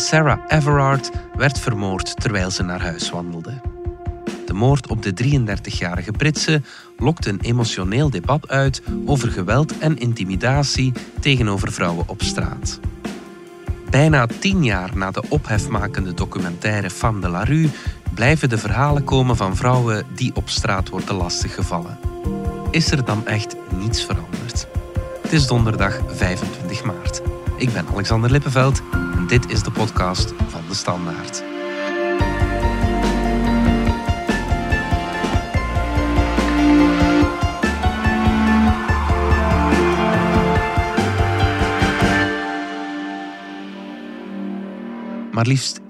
Sarah Everard werd vermoord terwijl ze naar huis wandelde. De moord op de 33-jarige Britse lokt een emotioneel debat uit over geweld en intimidatie tegenover vrouwen op straat. Bijna tien jaar na de ophefmakende documentaire Femme de la Rue blijven de verhalen komen van vrouwen die op straat worden lastiggevallen. Is er dan echt niets veranderd? Het is donderdag 25 maart. Ik ben Alexander Lippenveld en dit is de podcast van de Standaard. Maar liefst 83%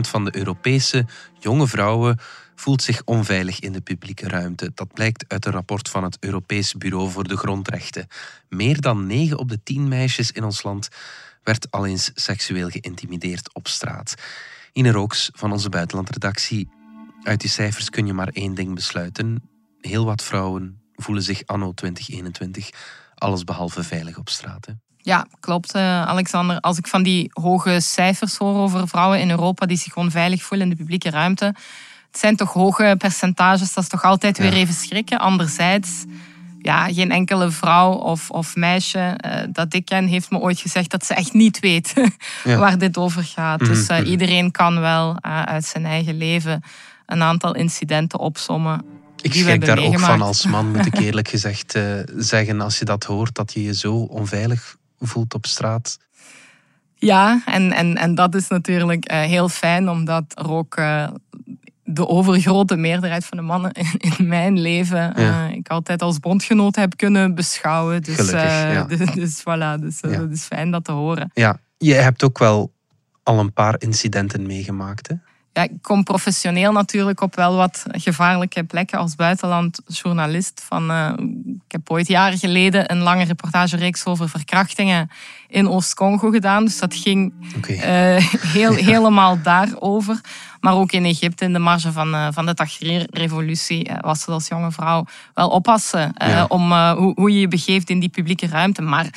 van de Europese jonge vrouwen voelt zich onveilig in de publieke ruimte. Dat blijkt uit een rapport van het Europees Bureau voor de Grondrechten. Meer dan 9 op de 10 meisjes in ons land werd al eens seksueel geïntimideerd op straat. Ine Rooks van onze buitenlandredactie. Uit die cijfers kun je maar één ding besluiten. Heel wat vrouwen voelen zich anno 2021 allesbehalve veilig op straat. Ja, klopt, uh, Alexander. Als ik van die hoge cijfers hoor over vrouwen in Europa die zich onveilig voelen in de publieke ruimte, het zijn toch hoge percentages, dat is toch altijd weer even schrikken. Anderzijds, ja, geen enkele vrouw of, of meisje uh, dat ik ken heeft me ooit gezegd dat ze echt niet weet waar dit over gaat. Dus uh, iedereen kan wel uit zijn eigen leven een aantal incidenten opsommen ik schrik daar ook van als man, moet ik eerlijk gezegd zeggen, als je dat hoort, dat je je zo onveilig voelt op straat. Ja, en, en, en dat is natuurlijk heel fijn, omdat er ook de overgrote meerderheid van de mannen in, in mijn leven ja. ik altijd als bondgenoot heb kunnen beschouwen. Dus, Gelukkig, ja. dus, dus, voilà, dus ja. het is fijn dat te horen. Ja, je hebt ook wel al een paar incidenten meegemaakt, hè? ja, ik kom professioneel natuurlijk op wel wat gevaarlijke plekken als buitenlandjournalist. Van, ik heb ooit jaren geleden een lange reportagereeks over verkrachtingen in Oost-Congo gedaan. Dus dat ging okay. heel, helemaal daarover. Maar ook in Egypte, in de marge van, uh, van de Tahrir-revolutie, was het als jonge vrouw wel oppassen ja. om hoe, hoe je je begeeft in die publieke ruimte. Maar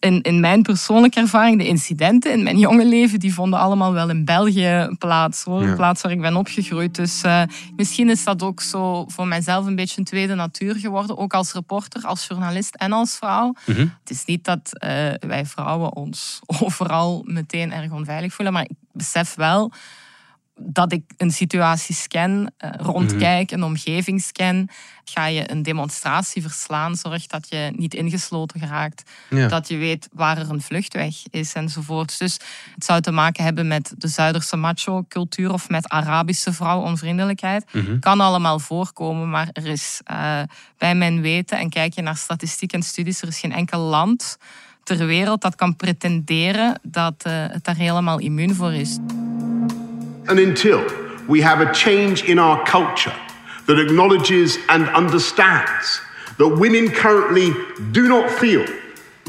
in, in mijn persoonlijke ervaring, de incidenten in mijn jonge leven, die vonden allemaal wel in België plaats. Hoor. Een plaats waar ik ben opgegroeid. Dus uh, misschien is dat ook zo voor mijzelf een beetje een tweede natuur geworden. Ook als reporter, als journalist en als vrouw. Mm -hmm. Het is niet dat uh, wij vrouwen ons overal meteen erg onveilig voelen. Maar ik besef wel dat ik een situatie scan, uh, rondkijk, een omgeving scan. Ga je een demonstratie verslaan, zorg dat je niet ingesloten geraakt. Ja. Dat je weet waar er een vluchtweg is enzovoort. Dus het zou te maken hebben met de Zuiderse macho-cultuur of met Arabische vrouwonvriendelijkheid. Mm -hmm. Kan allemaal voorkomen, maar er is uh, bij mijn weten, en kijk je naar statistiek en studies, er is geen enkel land ter wereld dat kan pretenderen dat uh, het daar helemaal immuun voor is. And until we have a change in our culture that acknowledges and understands that women currently do not feel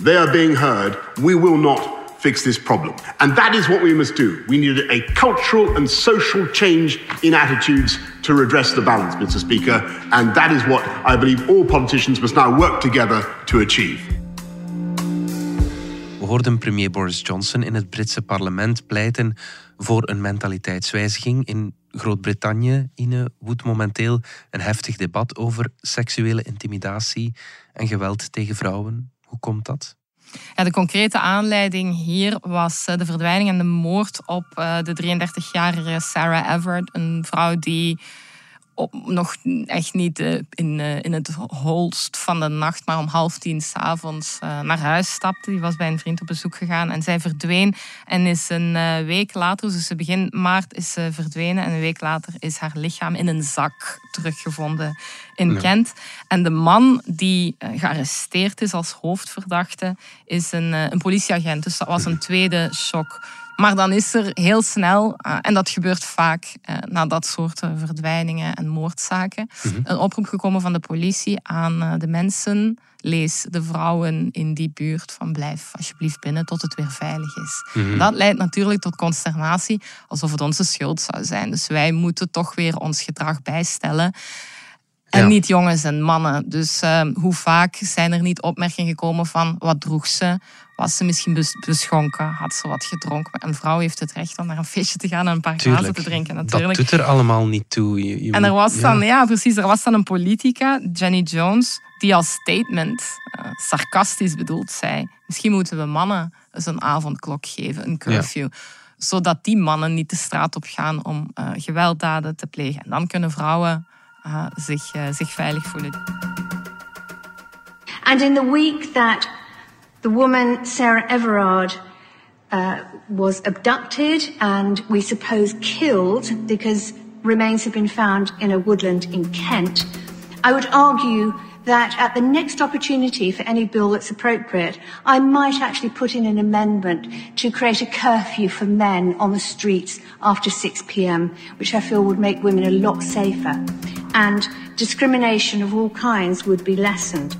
they are being heard, we will not fix this problem. And that is what we must do. We need a cultural and social change in attitudes to redress the balance, Mr. Speaker. And that is what I believe all politicians must now work together to achieve. We hoorden premier Boris Johnson in het Britse parlement pleiten voor een mentaliteitswijziging. In Groot-Brittannië Ine, woedt momenteel een heftig debat over seksuele intimidatie en geweld tegen vrouwen. Hoe komt dat? Ja, de concrete aanleiding hier was de verdwijning en de moord op de 33-jarige Sarah Everett, een vrouw die op, nog echt niet uh, in, uh, in het holst van de nacht, maar om half tien s'avonds uh, naar huis stapte. Die was bij een vriend op bezoek gegaan en zij verdween. En is een week later, dus begin maart, is ze verdwenen. En een week later is haar lichaam in een zak teruggevonden in ja. Kent. En de man die gearresteerd is als hoofdverdachte, is een, een politieagent. Dus dat was een tweede shock. Maar dan is er heel snel, uh, en dat gebeurt vaak uh, na dat soort verdwijningen en moordzaken, mm -hmm. een oproep gekomen van de politie aan de mensen, lees de vrouwen in die buurt, van blijf alsjeblieft binnen tot het weer veilig is. Mm -hmm. Dat leidt natuurlijk tot consternatie, alsof het onze schuld zou zijn. Dus wij moeten toch weer ons gedrag bijstellen. En ja. niet jongens en mannen. Dus hoe vaak zijn er niet opmerkingen gekomen van wat droeg ze? Was ze misschien beschonken, had ze wat gedronken. Een vrouw heeft het recht om naar een feestje te gaan en een paar glazen te drinken. Natuurlijk. Dat doet er allemaal niet toe. Je, en er was dan, ja. precies, er was dan een politica, Jenny Jones, die als statement, uh, sarcastisch bedoeld, zei: Misschien moeten we mannen eens een avondklok geven, een curfew. Zodat die mannen niet de straat op gaan om uh, gewelddaden te plegen. En dan kunnen vrouwen uh, zich, zich veilig voelen. And in the week that the woman, Sarah Everard, uh, was abducted and we suppose killed because remains have been found in a woodland in Kent. I would argue that at the next opportunity for any bill that's appropriate, I might actually put in an amendment to create a curfew for men on the streets after 6 p.m., which I feel would make women a lot safer. And discrimination of all kinds would be lessened.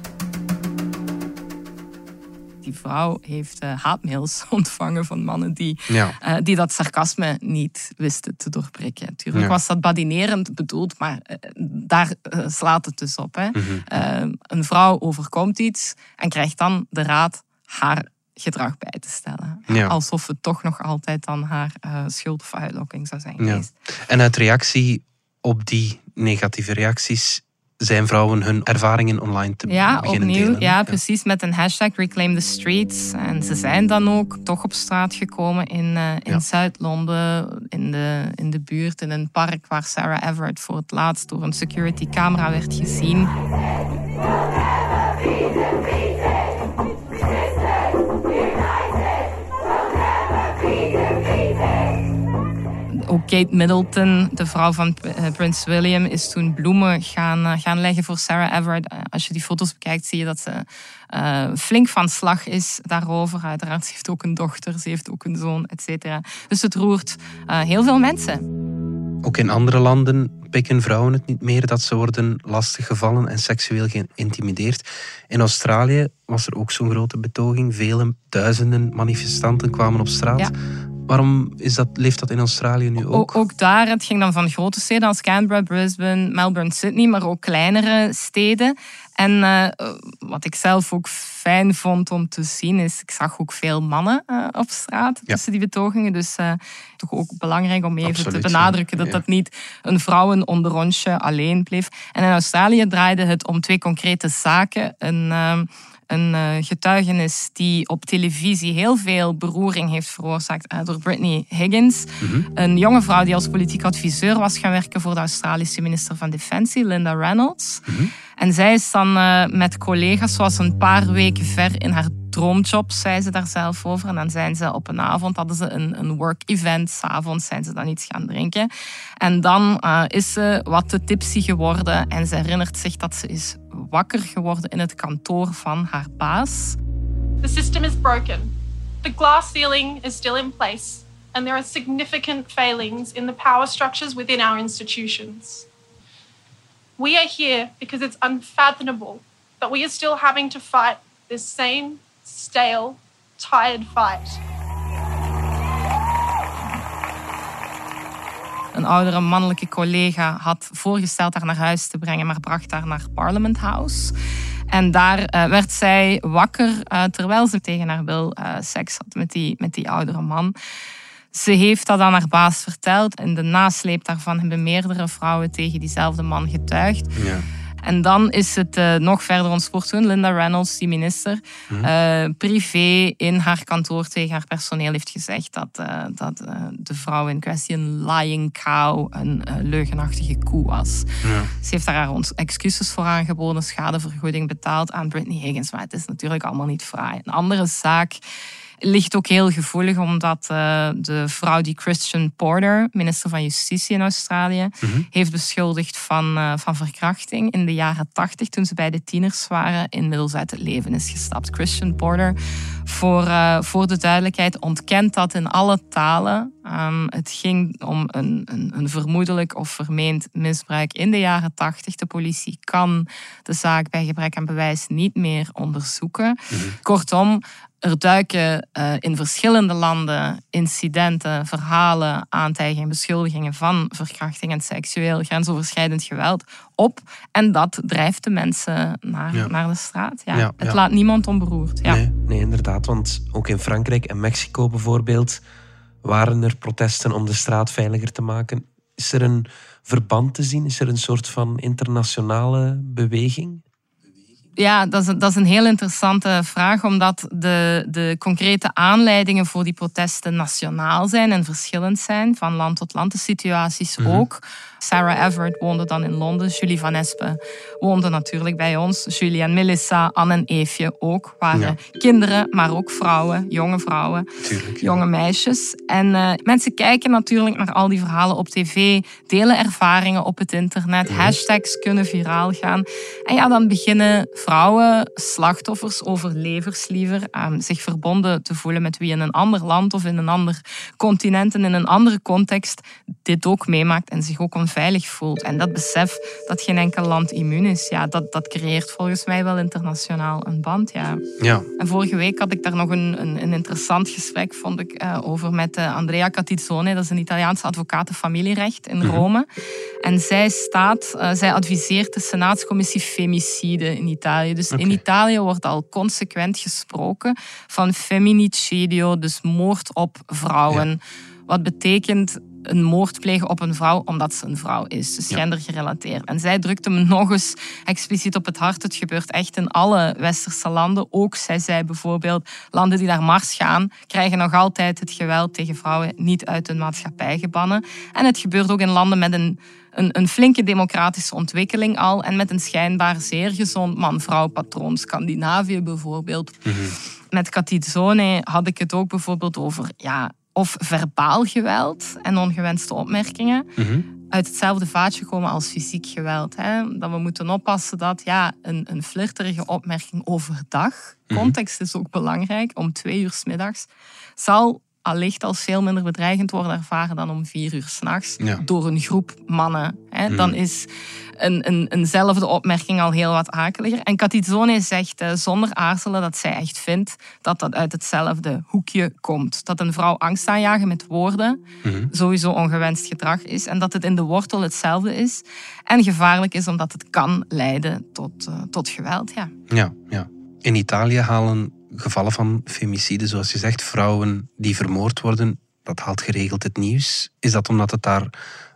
Vrouw heeft uh, haatmails ontvangen van mannen die, ja. uh, die dat sarcasme niet wisten te doorprikken. Natuurlijk ja. was dat badinerend bedoeld, maar uh, daar slaat het dus op. Hè. Mm -hmm. een vrouw overkomt iets en krijgt dan de raad haar gedrag bij te stellen. Ja. Alsof het toch nog altijd dan haar schuld of uitlokking zou zijn geweest. En uit reactie op die negatieve reacties zijn vrouwen hun ervaringen online te ja, beginnen opnieuw, delen. Ja, precies. Met een hashtag Reclaim the Streets. En ze zijn dan ook toch op straat gekomen in, uh, in Zuid-Londen, in de, in de buurt, in een park waar Sarah Everett voor het laatst door een security camera werd gezien. Ook Kate Middleton, de vrouw van eh, Prins William, is toen bloemen gaan, eh, gaan leggen voor Sarah Everard. Eh, als je die foto's bekijkt, zie je dat ze flink van slag is daarover. Uiteraard, ze heeft ook een dochter, ze heeft ook een zoon, et cetera. Dus het roert heel veel mensen. Ook in andere landen pikken vrouwen het niet meer dat ze worden lastiggevallen en seksueel geïntimideerd. In Australië was er ook zo'n grote betoging. Vele duizenden manifestanten kwamen op straat. Waarom is dat, leeft dat in Australië nu ook? ook? daar, het ging dan van grote steden als Canberra, Brisbane, Melbourne, Sydney, maar ook kleinere steden. En uh, wat ik zelf ook fijn vond om te zien, is ik zag ook veel mannen uh, op straat tussen die betogingen. Dus uh, toch ook belangrijk om even te benadrukken dat dat niet een vrouwenonderrondje alleen bleef. En in Australië draaide het om twee concrete zaken. Een een uh, getuigenis die op televisie heel veel beroering heeft veroorzaakt uh, door Brittany Higgins. Mhm. Een jonge vrouw die als politiek adviseur was gaan werken voor de Australische minister van Defensie, Linda Reynolds. Mhm. En zij is dan uh, met collega's, zoals een paar weken ver in haar droomjob, zei ze daar zelf over. En dan zijn ze op een avond, hadden ze een, een work-event. S'avonds zijn ze dan iets gaan drinken. En dan uh, is ze wat te tipsy geworden. En ze herinnert zich dat ze is wakker geworden in het kantoor van haar baas. The system is broken. The glass ceiling is still in place. And there are significant failings in the power structures within our institutions. We are here because it's unfathomable that we are still having to fight this same stale, tired fight. Een oudere mannelijke collega had voorgesteld haar naar huis te brengen, maar bracht haar naar Parliament House. En daar uh, werd zij wakker uh, terwijl ze tegen haar wil uh, seks had met die, met die oudere man. Ze heeft dat aan haar baas verteld. In de nasleep daarvan hebben meerdere vrouwen tegen diezelfde man getuigd. Ja. En dan is het uh, nog verder ontspoord toen Linda Reynolds, die minister, uh, privé in haar kantoor tegen haar personeel heeft gezegd dat, uh, dat de vrouw in kwestie een lying cow, een leugenachtige koe was. Ja. Ze heeft daar haar excuses voor aangeboden, schadevergoeding betaald aan Britney Higgins. Maar het is natuurlijk allemaal niet fraai. Een andere zaak ligt ook heel gevoelig, omdat uh, de vrouw die Christian Porter, minister van Justitie in Australië, mhm. heeft beschuldigd van, uh, van verkrachting in de jaren tachtig, toen ze bij de tieners waren, inmiddels uit het leven is gestapt. Christian Porter, voor, uh, voor de duidelijkheid, ontkent dat in alle talen. Um, het ging om een, een, een, vermoedelijk of vermeend misbruik in de jaren tachtig. De politie kan de zaak bij gebrek aan bewijs niet meer onderzoeken. Mhm. Kortom, er duiken uh, in verschillende landen incidenten, verhalen, aantijgingen, beschuldigingen van verkrachting en seksueel grensoverschrijdend geweld op. En dat drijft de mensen naar, naar de straat. Ja, ja het laat niemand onberoerd. Ja. Nee, nee, inderdaad. Want ook in Frankrijk en Mexico bijvoorbeeld waren er protesten om de straat veiliger te maken. Is er een verband te zien? Is er een soort van internationale beweging? Ja, dat is, dat is een heel interessante vraag, omdat de, de concrete aanleidingen voor die protesten nationaal zijn en verschillend zijn, van land tot land, de situaties mhm. ook. Sarah Everett woonde dan in Londen. Julie Van Espen woonde natuurlijk bij ons. Julie en Melissa, Anne en Eefje ook. Waren kinderen, maar ook vrouwen, jonge vrouwen, jonge meisjes. En uh, mensen kijken natuurlijk naar al die verhalen op tv, delen ervaringen op het internet, hashtags kunnen viraal gaan. En ja, dan beginnen vrouwen, slachtoffers, overlevers liever, um, zich verbonden te voelen met wie in een ander land of in een ander continent en in een andere context dit ook meemaakt en zich ook veilig voelt. En dat besef dat geen enkel land immuun is, ja, dat, dat creëert volgens mij wel internationaal een band. Ja. Ja. En vorige week had ik daar nog een, een, een interessant gesprek vond ik, uh, over met uh, Andrea Catizzone. Dat is een Italiaanse advocaat familierecht in mhm. Rome. En zij staat, uh, zij adviseert de Senaatscommissie Femicide in Italië. Dus in Italië wordt al consequent gesproken van feminicidio, dus moord op vrouwen. Wat betekent een moord plegen op een vrouw omdat ze een vrouw is. Dus gendergerelateerd. En zij drukte me nog eens expliciet op het hart. Het gebeurt echt in alle westerse landen. Ook, zij zei bijvoorbeeld, landen die naar Mars gaan, krijgen nog altijd het geweld tegen vrouwen niet uit hun maatschappij gebannen. En het gebeurt ook in landen met een een, een, flinke democratische ontwikkeling al en met een schijnbaar zeer gezond man-vrouw patroon. Scandinavië bijvoorbeeld. Mm -hmm. Met Catizone had ik het ook bijvoorbeeld over ja, of verbaal geweld en ongewenste opmerkingen mhm. uit hetzelfde vaatje komen als fysiek geweld. Hè? Dat we moeten oppassen dat ja, een, een flirterige opmerking overdag, mhm. context is ook belangrijk, om twee uur s middags, zal allicht als veel minder bedreigend worden ervaren dan om vier uur s'nachts ja. door een groep mannen. Hè. Hmm. Dan is een, een, eenzelfde opmerking al heel wat akeliger. En Catizone zegt uh, zonder aarzelen dat zij echt vindt dat dat uit hetzelfde hoekje komt. Dat een vrouw angst aanjagen met woorden hmm. sowieso ongewenst gedrag is en dat het in de wortel hetzelfde is en gevaarlijk is omdat het kan leiden tot, uh, tot geweld. Ja. Ja, ja. In Italië halen gevallen van femicide, zoals je zegt, vrouwen die vermoord worden, dat haalt geregeld het nieuws. Is dat omdat het daar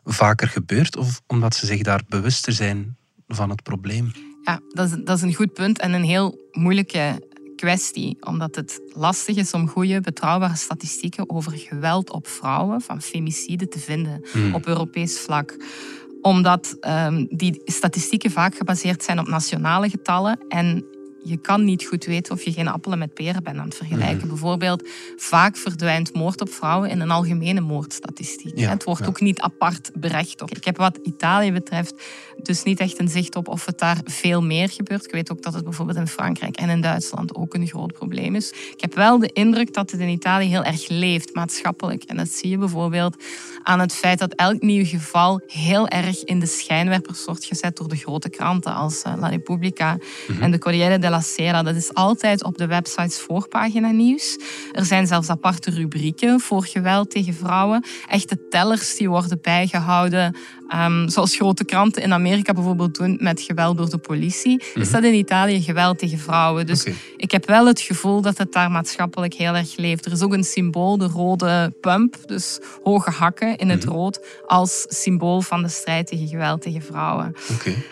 vaker gebeurt of omdat ze zich daar bewuster zijn van het probleem? Ja, dat is, dat is een goed punt en een heel moeilijke kwestie, omdat het lastig is om goede, betrouwbare statistieken over geweld op vrouwen, van femicide, te vinden hmm. op Europees vlak omdat um, die statistieken vaak gebaseerd zijn op nationale getallen en je kan niet goed weten of je geen appelen met peren bent aan het vergelijken. Mhm. Bijvoorbeeld, vaak verdwijnt moord op vrouwen in een algemene moordstatistiek. het wordt ook niet apart berecht. Ik heb wat Italië betreft dus niet echt een zicht op of het daar veel meer gebeurt. Ik weet ook dat het bijvoorbeeld in Frankrijk en in Duitsland ook een groot probleem is. Ik heb wel de indruk dat het in Italië heel erg leeft, maatschappelijk. En dat zie je bijvoorbeeld aan het feit dat elk nieuw geval heel erg in de schijnwerpers wordt gezet door de grote kranten als uh, La Repubblica mhm. en de Corriere della Dat is altijd op de websites voorpagina nieuws. Er zijn zelfs aparte rubrieken voor geweld tegen vrouwen. Echte tellers die worden bijgehouden Um, zoals grote kranten in Amerika bijvoorbeeld doen met geweld door de politie, is mhm. dat in Italië geweld tegen vrouwen. Dus ik heb wel het gevoel dat het daar maatschappelijk heel erg leeft. Er is ook een symbool, de rode pump, dus hoge hakken in het mhm. rood, als symbool van de strijd tegen geweld tegen vrouwen.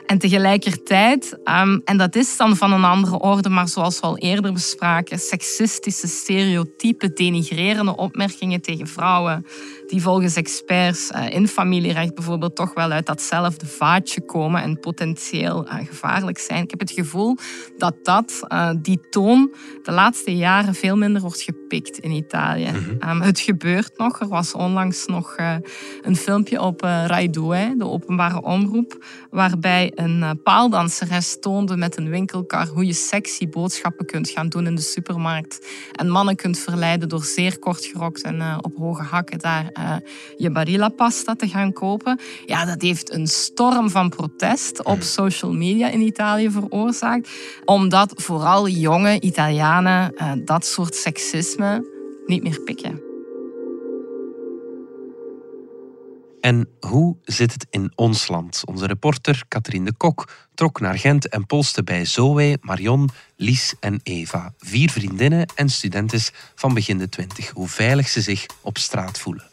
En tegelijkertijd, um, en dat is dan van een andere orde, maar zoals we al eerder bespraken, seksistische, stereotype, denigrerende opmerkingen tegen vrouwen die volgens experts uh, in familierecht bijvoorbeeld toch wel uit datzelfde vaatje komen en potentieel uh, gevaarlijk zijn. Ik heb het gevoel dat dat, uh, die toon de laatste jaren veel minder wordt opgepikt in Italië. Ehm, het gebeurt nog. Er was onlangs nog uh, een filmpje op uh, Rai 2, de openbare omroep, waarbij een uh, paaldanseres toonde met een winkelkar hoe je sexy boodschappen kunt gaan doen in de supermarkt. En mannen kunt verleiden door zeer kort gerokt en op hoge hakken daar je barilla pasta te gaan kopen. Ja, dat heeft een storm van protest op social media in Italië veroorzaakt. Omdat vooral jonge Italianen dat soort seksisme niet meer pikken. En hoe zit het in ons land? Onze reporter Katrien de Kok trok naar Gent en polste bij Zoe, Marion, Lies en Eva. Vier vriendinnen en studentes van begin de twintig. Hoe veilig ze zich op straat voelen.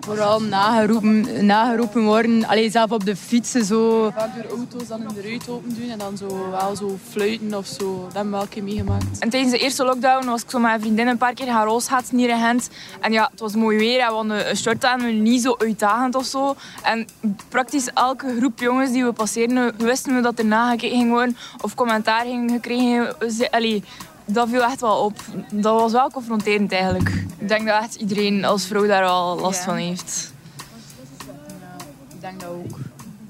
Vooral nageroepen, nageroepen worden. Alleen zelf op de fietsen zo. Vaak door auto's dan in de ruit open doen en dan zo, wel zo fluiten of zo. Dat hebben we wel een keer meegemaakt. En tijdens de eerste lockdown was ik zo met mijn vriendin een paar keer gaan rolschaatsen hier in Gent. En ja, het was mooi weer en we hadden een short aan, niet zo uitdagend of zo. En praktisch elke groep jongens die we passeerden, wisten we dat er nagekeken ging worden of commentaar ging gekregen. Allee, dat viel echt wel op. Dat was wel confronterend eigenlijk. Ik denk dat echt iedereen als vrouw daar wel last van heeft. ik denk dat ook.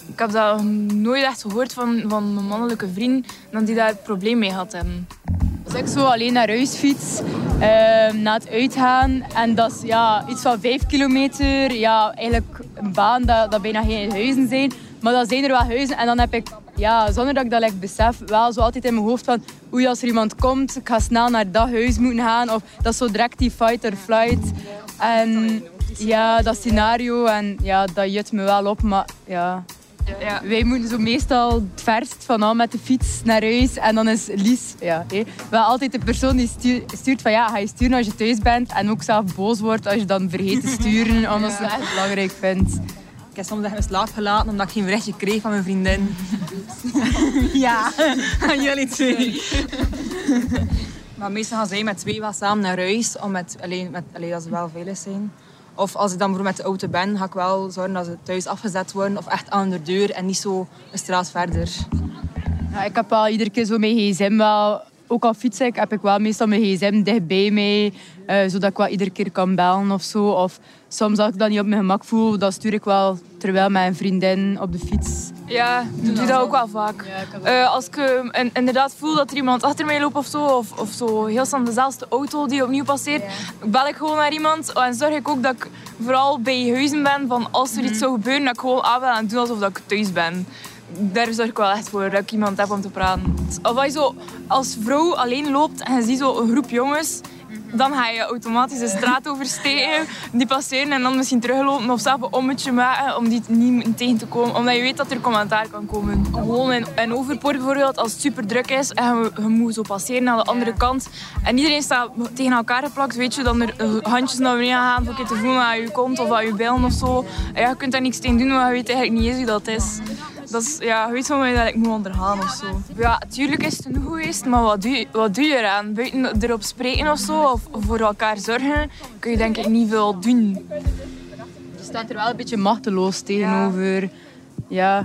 Ik heb dat nooit echt gehoord van, van mijn mannelijke vriend dat die daar het probleem mee had hebben. Als ik zo alleen naar huis fiets, uh, na het uitgaan, en dat is ja, iets van vijf kilometer, ja, eigenlijk een baan dat, dat bijna geen huizen zijn, maar dan zijn er wel huizen en dan heb ik ja, zonder dat ik dat like, besef, wel zo altijd in mijn hoofd van oei, als er iemand komt, ik ga snel naar dat huis moeten gaan. Of dat is zo direct die fight or flight. En ja, dat scenario, en ja, dat jut me wel op, maar ja... Ja. Wij moeten zo meestal het verst van al met de fiets naar huis. En dan is Lies ja, hé, wel altijd de persoon die stuurt, van ja, ga je sturen als je thuis bent. En ook zelf boos wordt als je dan vergeet te sturen, omdat ze het echt belangrijk vindt. Ik heb soms echt slaap gelaten omdat ik geen berichtje kreeg van mijn vriendin. ja, aan jullie twee. maar meestal gaan zij met twee wel samen naar huis, om met, alleen, met, alleen dat ze wel veilig zijn. Of als ik dan met de auto ben, ga ik wel zorgen dat ze thuis afgezet worden of echt aan de deur en niet zo een straat verder. Ja, ik heb wel iedere keer zo mijn gsm wel ook al fiets ik, heb ik wel meestal mijn gsm dichtbij mij. Uh, zodat ik wel iedere keer kan bellen of zo. Of soms als ik dat niet op mijn gemak voel, dan stuur ik wel terwijl mijn vriendin op de fiets. Ja, ik doe dat ook wel vaak. uh, als ik uh, inderdaad voel dat er iemand achter mij loopt of zo, of, of zo heel snel dezelfde auto die opnieuw passeert, bel ik gewoon naar iemand. En zorg ik ook dat ik vooral bij huizen ben van als er iets mhm. zou gebeuren, dat ik gewoon afbel en doe alsof dat ik thuis ben daar zorg ik wel echt voor dat ik iemand heb om te praten. Of als je zo als vrouw alleen loopt en je ziet zo een groep jongens, dan ga je automatisch de straat oversteken, die passeren en dan misschien teruglopen of zelf een ommetje maken om die niet tegen te komen. Omdat je weet dat er commentaar kan komen. Gewoon in, in Overpoort bijvoorbeeld, als het super druk is en je, je moet zo passeren naar de andere kant en iedereen staat tegen elkaar geplakt, weet je, dan er handjes naar beneden gaan je te voelen aan je kont of aan je billen of zo. En ja, je kunt daar niks tegen doen, maar je weet eigenlijk niet eens wie dat is dat is, ja, weet van mij dat ik moet ondergaan of zo. Ja, natuurlijk is het genoeg geweest, maar wat doe, je, wat doe je eraan? Buiten erop spreken of zo, of voor elkaar zorgen, kun je denk ik niet veel doen. Je staat er wel een beetje machteloos tegenover. Ja,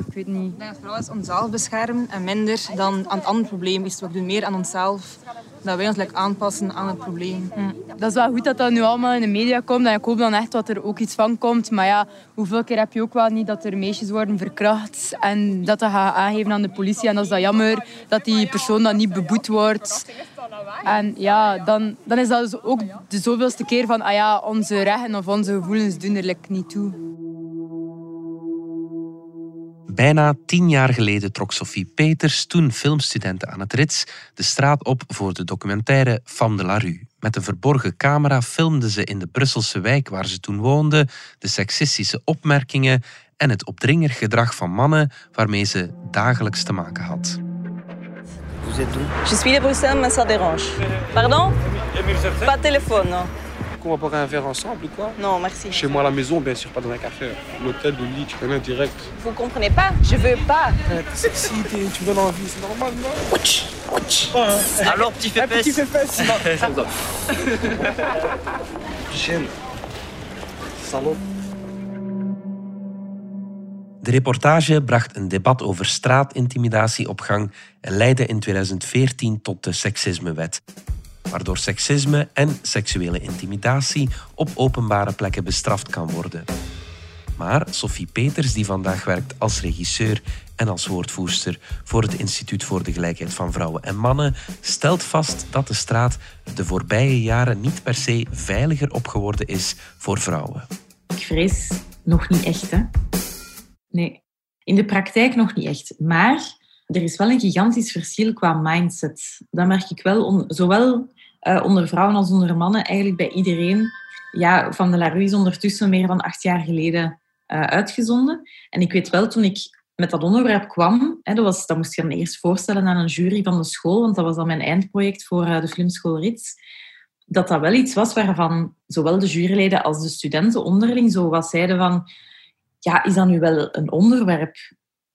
ik weet niet. Ik denk dat vooral is onszelf beschermen en minder dan aan het andere probleem is. We doen meer aan onszelf dat wij ons like, aanpassen aan het probleem. Hm. Dat is wel goed dat dat nu allemaal in de media komt. En ik hoop dan echt dat er ook iets van komt. Maar ja, hoeveel keer heb je ook wel niet dat er meisjes worden verkracht en dat dat gaat aangeven aan de politie. En dat is dat jammer dat die persoon dan niet beboet wordt. En ja, dan, dan is dat dus ook de zoveelste keer van ah ja, onze rechten of onze gevoelens doen er niet toe. Bijna tien jaar geleden trok Sophie Peters, toen filmstudenten aan het Rits, de straat op voor de documentaire Femme de la Rue. Met een verborgen camera filmde ze in de Brusselse wijk waar ze toen woonde de seksistische opmerkingen en het opdringerig gedrag van mannen waarmee ze dagelijks te maken had. Je suis de Bruxelles, mais ça dérange. Pardon? Pas non. Qu'on va boire un verre ensemble ou quoi Non, merci. Chez moi à la maison, bien sûr, pas dans un café. L'hôtel, le lit, tu connais direct. Vous comprenez pas Je veux pas. Sexy, tu me donnes envie, c'est normal, non Ouch, ouch. Alors, petit fait Petit fait fesses. Chienne. Salaud. De reportage bracht een debat over straatintimidatie op gang en leidde in 2014 tot de seksismewet. Waardoor seksisme en seksuele intimidatie op openbare plekken bestraft kan worden. Maar Sophie Peters, die vandaag werkt als regisseur en als woordvoerster voor het Instituut voor de Gelijkheid van Vrouwen en Mannen, stelt vast dat de straat de voorbije jaren niet per se veiliger op geworden is voor vrouwen. Ik vrees nog niet echt, hè? Nee, in de praktijk nog niet echt. Maar er is wel een gigantisch verschil qua mindset. Dat merk ik wel, zowel uh, onder vrouwen als onder mannen, eigenlijk bij iedereen. Ja, Van de La Rue is ondertussen meer dan acht jaar geleden uh, uitgezonden. En ik weet wel, toen ik met dat onderwerp kwam, hè, dat, was, dat moest je dan eerst voorstellen aan een jury van de school, want dat was dan mijn eindproject voor uh, de filmschool Rits, dat dat wel iets was waarvan zowel de juryleden als de studenten onderling zo wat zeiden van ja, is dat nu wel een onderwerp?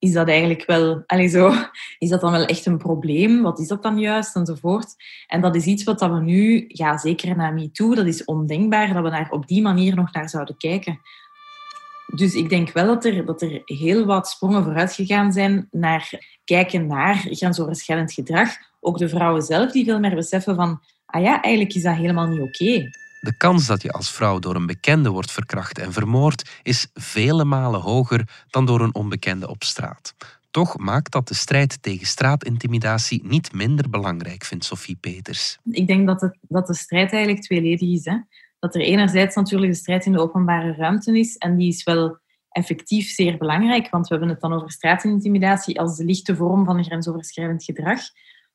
Is dat eigenlijk wel, allez, zo, is dat dan wel echt een probleem? Wat is dat dan juist? Enzovoort. En dat is iets wat we nu, ja, zeker na MeToo, dat is ondenkbaar dat we daar op die manier nog naar zouden kijken. Dus ik denk wel dat er, dat er heel wat sprongen vooruit gegaan zijn naar kijken naar grensoverschrijdend gedrag. Ook de vrouwen zelf die veel meer beseffen van, ah ja, eigenlijk is dat helemaal niet oké. De kans dat je als vrouw door een bekende wordt verkracht en vermoord is vele malen hoger dan door een onbekende op straat. Toch maakt dat de strijd tegen straatintimidatie niet minder belangrijk, vindt Sophie Peters. Ik denk dat, het, dat de strijd eigenlijk tweeledig is. Hè? Dat er enerzijds natuurlijk de strijd in de openbare ruimte is, en die is wel effectief zeer belangrijk, want we hebben het dan over straatintimidatie als de lichte vorm van grensoverschrijdend gedrag.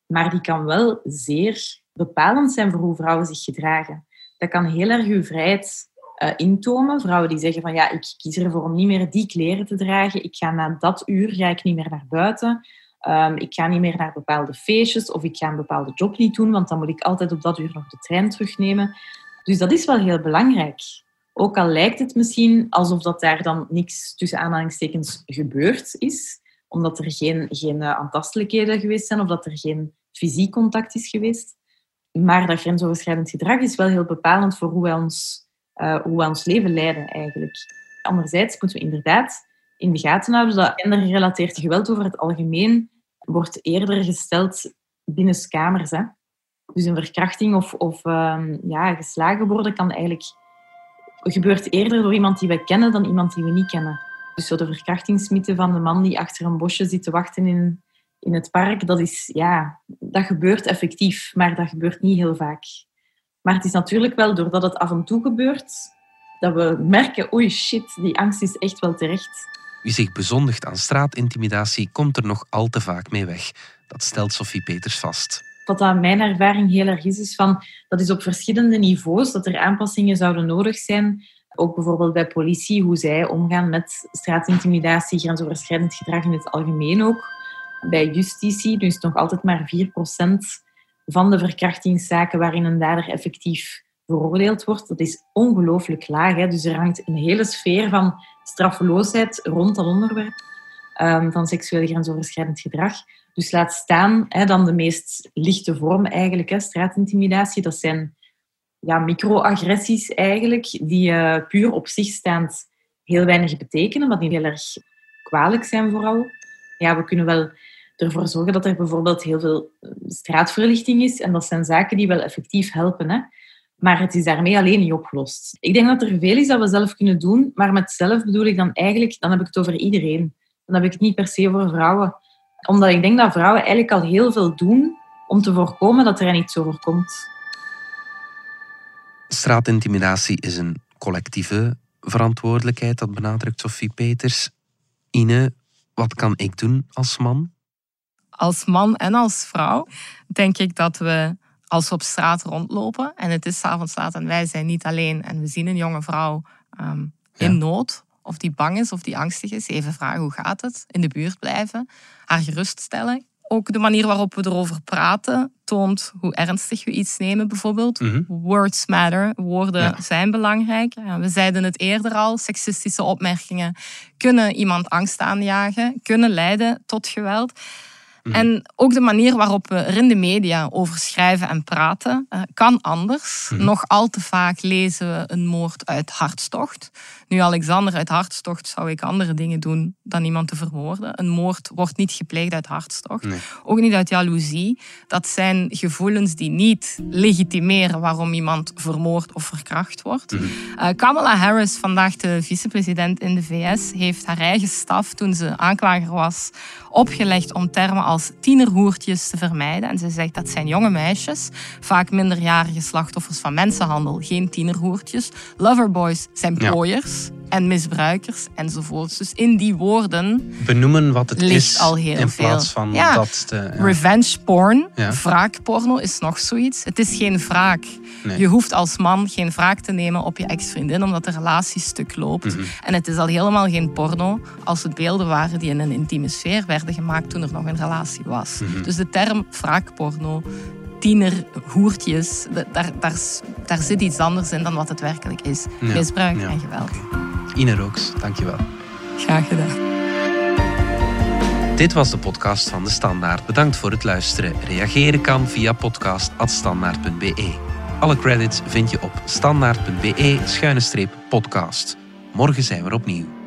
Maar die kan wel zeer bepalend zijn voor hoe vrouwen zich gedragen dat kan heel erg uw vrijheid uh, intomen. Vrouwen die zeggen van ja, ik kies ervoor om niet meer die kleren te dragen. Ik ga na dat uur ga ik niet meer naar buiten. Um, ik ga niet meer naar bepaalde feestjes of ik ga een bepaalde job niet doen, want dan moet ik altijd op dat uur nog de trein terugnemen. Dus dat is wel heel belangrijk. Ook al lijkt het misschien alsof dat daar dan niks tussen aanhalingstekens gebeurd is, omdat er geen, geen uh, aantastelijkheden geweest zijn of dat er geen fysiek contact is geweest. Maar dat grensoverschrijdend gedrag is wel heel bepalend voor hoe wij ons, uh, hoe wij ons leven leiden eigenlijk. Anderzijds moeten we inderdaad in de gaten houden dat gendergerelateerd geweld over het algemeen wordt eerder gesteld binnen kamers. Hè. Dus een verkrachting of, of um, ja, geslagen worden kan eigenlijk gebeurt eerder door iemand die we kennen dan iemand die we niet kennen. Dus zo de verkrachtingsmythe van de man die achter een bosje zit te wachten in, in het park, dat, is, ja, dat gebeurt effectief, maar dat gebeurt niet heel vaak. Maar het is natuurlijk wel doordat het af en toe gebeurt, dat we merken, oei shit, die angst is echt wel terecht. Wie zich bezondigt aan straatintimidatie, komt er nog al te vaak mee weg. Dat stelt Sophie Peters vast. Wat aan mijn ervaring heel erg is, is van, dat is op verschillende niveaus, dat er aanpassingen zouden nodig zijn. Ook bijvoorbeeld bij politie, hoe zij omgaan met straatintimidatie, grensoverschrijdend gedrag in het algemeen ook bij justitie, dus nog altijd maar 4% van de verkrachtingszaken waarin een dader effectief veroordeeld wordt. Dat is ongelooflijk laag. Hè? Dus er hangt een hele sfeer van straffeloosheid rond dat onderwerp um, van seksueel grensoverschrijdend gedrag. Dus laat staan hè, dan de meest lichte vorm eigenlijk, hè, straatintimidatie. Dat zijn ja, microagressies eigenlijk, die uh, puur op zich staand heel weinig betekenen, maar die heel erg kwalijk zijn vooral. Ja, we kunnen wel ervoor zorgen dat er bijvoorbeeld heel veel eh, straatverlichting is. En dat zijn zaken die wel effectief helpen. Hè? Maar het is daarmee alleen niet opgelost. Ik denk dat er veel is dat we zelf kunnen doen. Maar met zelf bedoel ik dan eigenlijk, dan heb ik het over iedereen. Dan heb ik het niet per se voor vrouwen. Omdat ik denk dat vrouwen eigenlijk al heel veel doen om te voorkomen dat er iets overkomt. Straatintimidatie is een collectieve verantwoordelijkheid, dat benadrukt Sophie Peters. Ine, wat kan ik doen als man? Als man en als vrouw denk ik dat we als we op straat rondlopen en het is avonds laat en wij zijn niet alleen en we zien een jonge vrouw ehm, in nood of die bang is of die angstig is, even vragen hoe gaat het, in de buurt blijven, haar geruststellen. Ook de manier waarop we erover praten toont hoe ernstig we iets nemen, bijvoorbeeld. Mhm. Words matter, woorden zijn belangrijk. we zeiden het eerder al, seksistische opmerkingen kunnen iemand angst aanjagen, kunnen leiden tot geweld. Mhm. En ook de manier waarop we er in de media over schrijven en praten uh, kan anders. Mhm. Nog al te vaak lezen we een moord uit hartstocht. Nu, Alexander uit hartstocht zou ik andere dingen doen dan iemand te vermoorden. Een moord wordt niet gepleegd uit hartstocht. Ook niet uit jaloezie. Dat zijn gevoelens die niet legitimeren waarom iemand vermoord of verkracht wordt. Mm Kamala Harris, vandaag de vicepresident in de VS, heeft haar eigen staf toen ze aanklager was opgelegd om termen als tienerhoertjes te vermijden. En ze zegt dat zijn jonge meisjes, vaak minderjarige slachtoffers van mensenhandel, geen tienerhoertjes. Loverboys zijn plooiers. En misbruikers enzovoorts. Dus in die woorden. Benoemen wat het is. Al heel in veel. plaats van dat. Te, Revenge porn, wraakporno is nog zoiets. Het is geen wraak. Je hoeft als man geen wraak te nemen op je ex-vriendin omdat de relatie stuk loopt. Mhm. En het is al helemaal geen porno als het beelden waren die in een intieme sfeer werden gemaakt toen er nog een relatie was. Mhm. Dus de term wraakporno tienerhoertjes, daar, daar, daar zit iets anders in dan wat het werkelijk is. Misbruik en geweld. Ine Rooks, dankjewel. Graag gedaan. Dit was de podcast van De Standaard. Bedankt voor het luisteren. Reageren kan via podcast.standaard.be. Alle credits vind je op standaard.be-podcast. Morgen zijn we opnieuw.